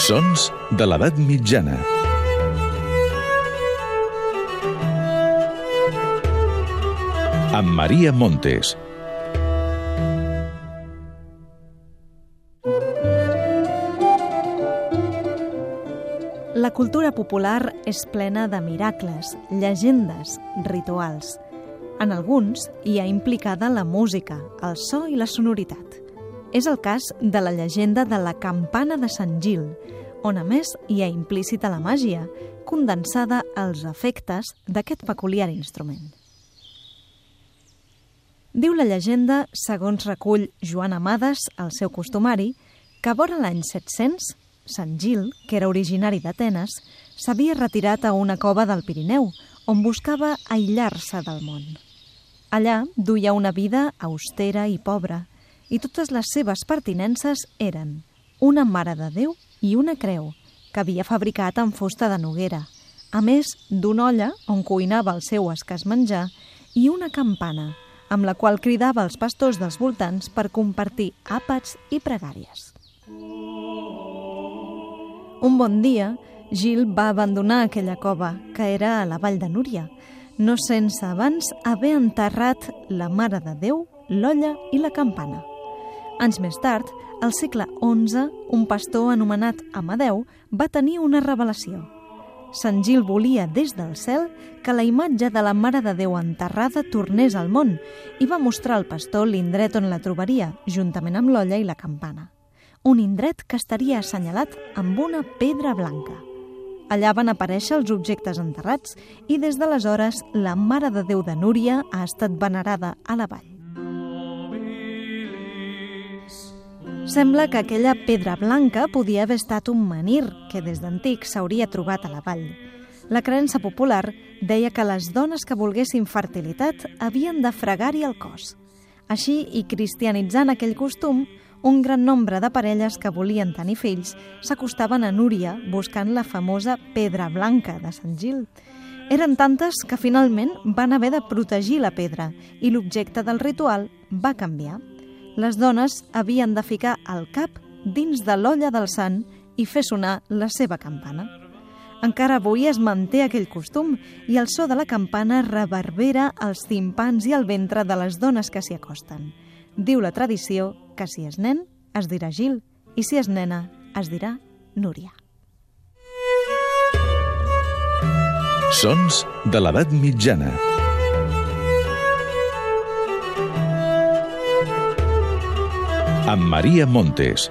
Sons de l'edat mitjana. Amb Maria Montes. La cultura popular és plena de miracles, llegendes, rituals. En alguns hi ha implicada la música, el so i la sonoritat. És el cas de la llegenda de la campana de Sant Gil, on a més hi ha implícita la màgia, condensada als efectes d'aquest peculiar instrument. Diu la llegenda, segons recull Joan Amades, el seu costumari, que vora l'any 700, Sant Gil, que era originari d'Atenes, s'havia retirat a una cova del Pirineu, on buscava aïllar-se del món. Allà duia una vida austera i pobra, i totes les seves pertinences eren una mare de Déu i una creu, que havia fabricat amb fusta de noguera, a més d'una olla on cuinava el seu escàs menjar i una campana, amb la qual cridava els pastors dels voltants per compartir àpats i pregàries. Un bon dia, Gil va abandonar aquella cova, que era a la vall de Núria, no sense abans haver enterrat la Mare de Déu, l'olla i la campana. Anys més tard, al segle XI, un pastor anomenat Amadeu va tenir una revelació. Sant Gil volia des del cel que la imatge de la Mare de Déu enterrada tornés al món i va mostrar al pastor l'indret on la trobaria, juntament amb l'olla i la campana. Un indret que estaria assenyalat amb una pedra blanca. Allà van aparèixer els objectes enterrats i des d'aleshores la Mare de Déu de Núria ha estat venerada a la vall. Sembla que aquella pedra blanca podia haver estat un menir que des d'antic s'hauria trobat a la vall. La creença popular deia que les dones que volguessin fertilitat havien de fregar-hi el cos. Així, i cristianitzant aquell costum, un gran nombre de parelles que volien tenir fills s'acostaven a Núria buscant la famosa pedra blanca de Sant Gil. Eren tantes que finalment van haver de protegir la pedra i l'objecte del ritual va canviar les dones havien de ficar el cap dins de l'olla del sant i fer sonar la seva campana. Encara avui es manté aquell costum i el so de la campana reverbera els timpans i el ventre de les dones que s'hi acosten. Diu la tradició que si és nen es dirà Gil i si és nena es dirà Núria. Sons de l'edat mitjana. Amb Maria Montes.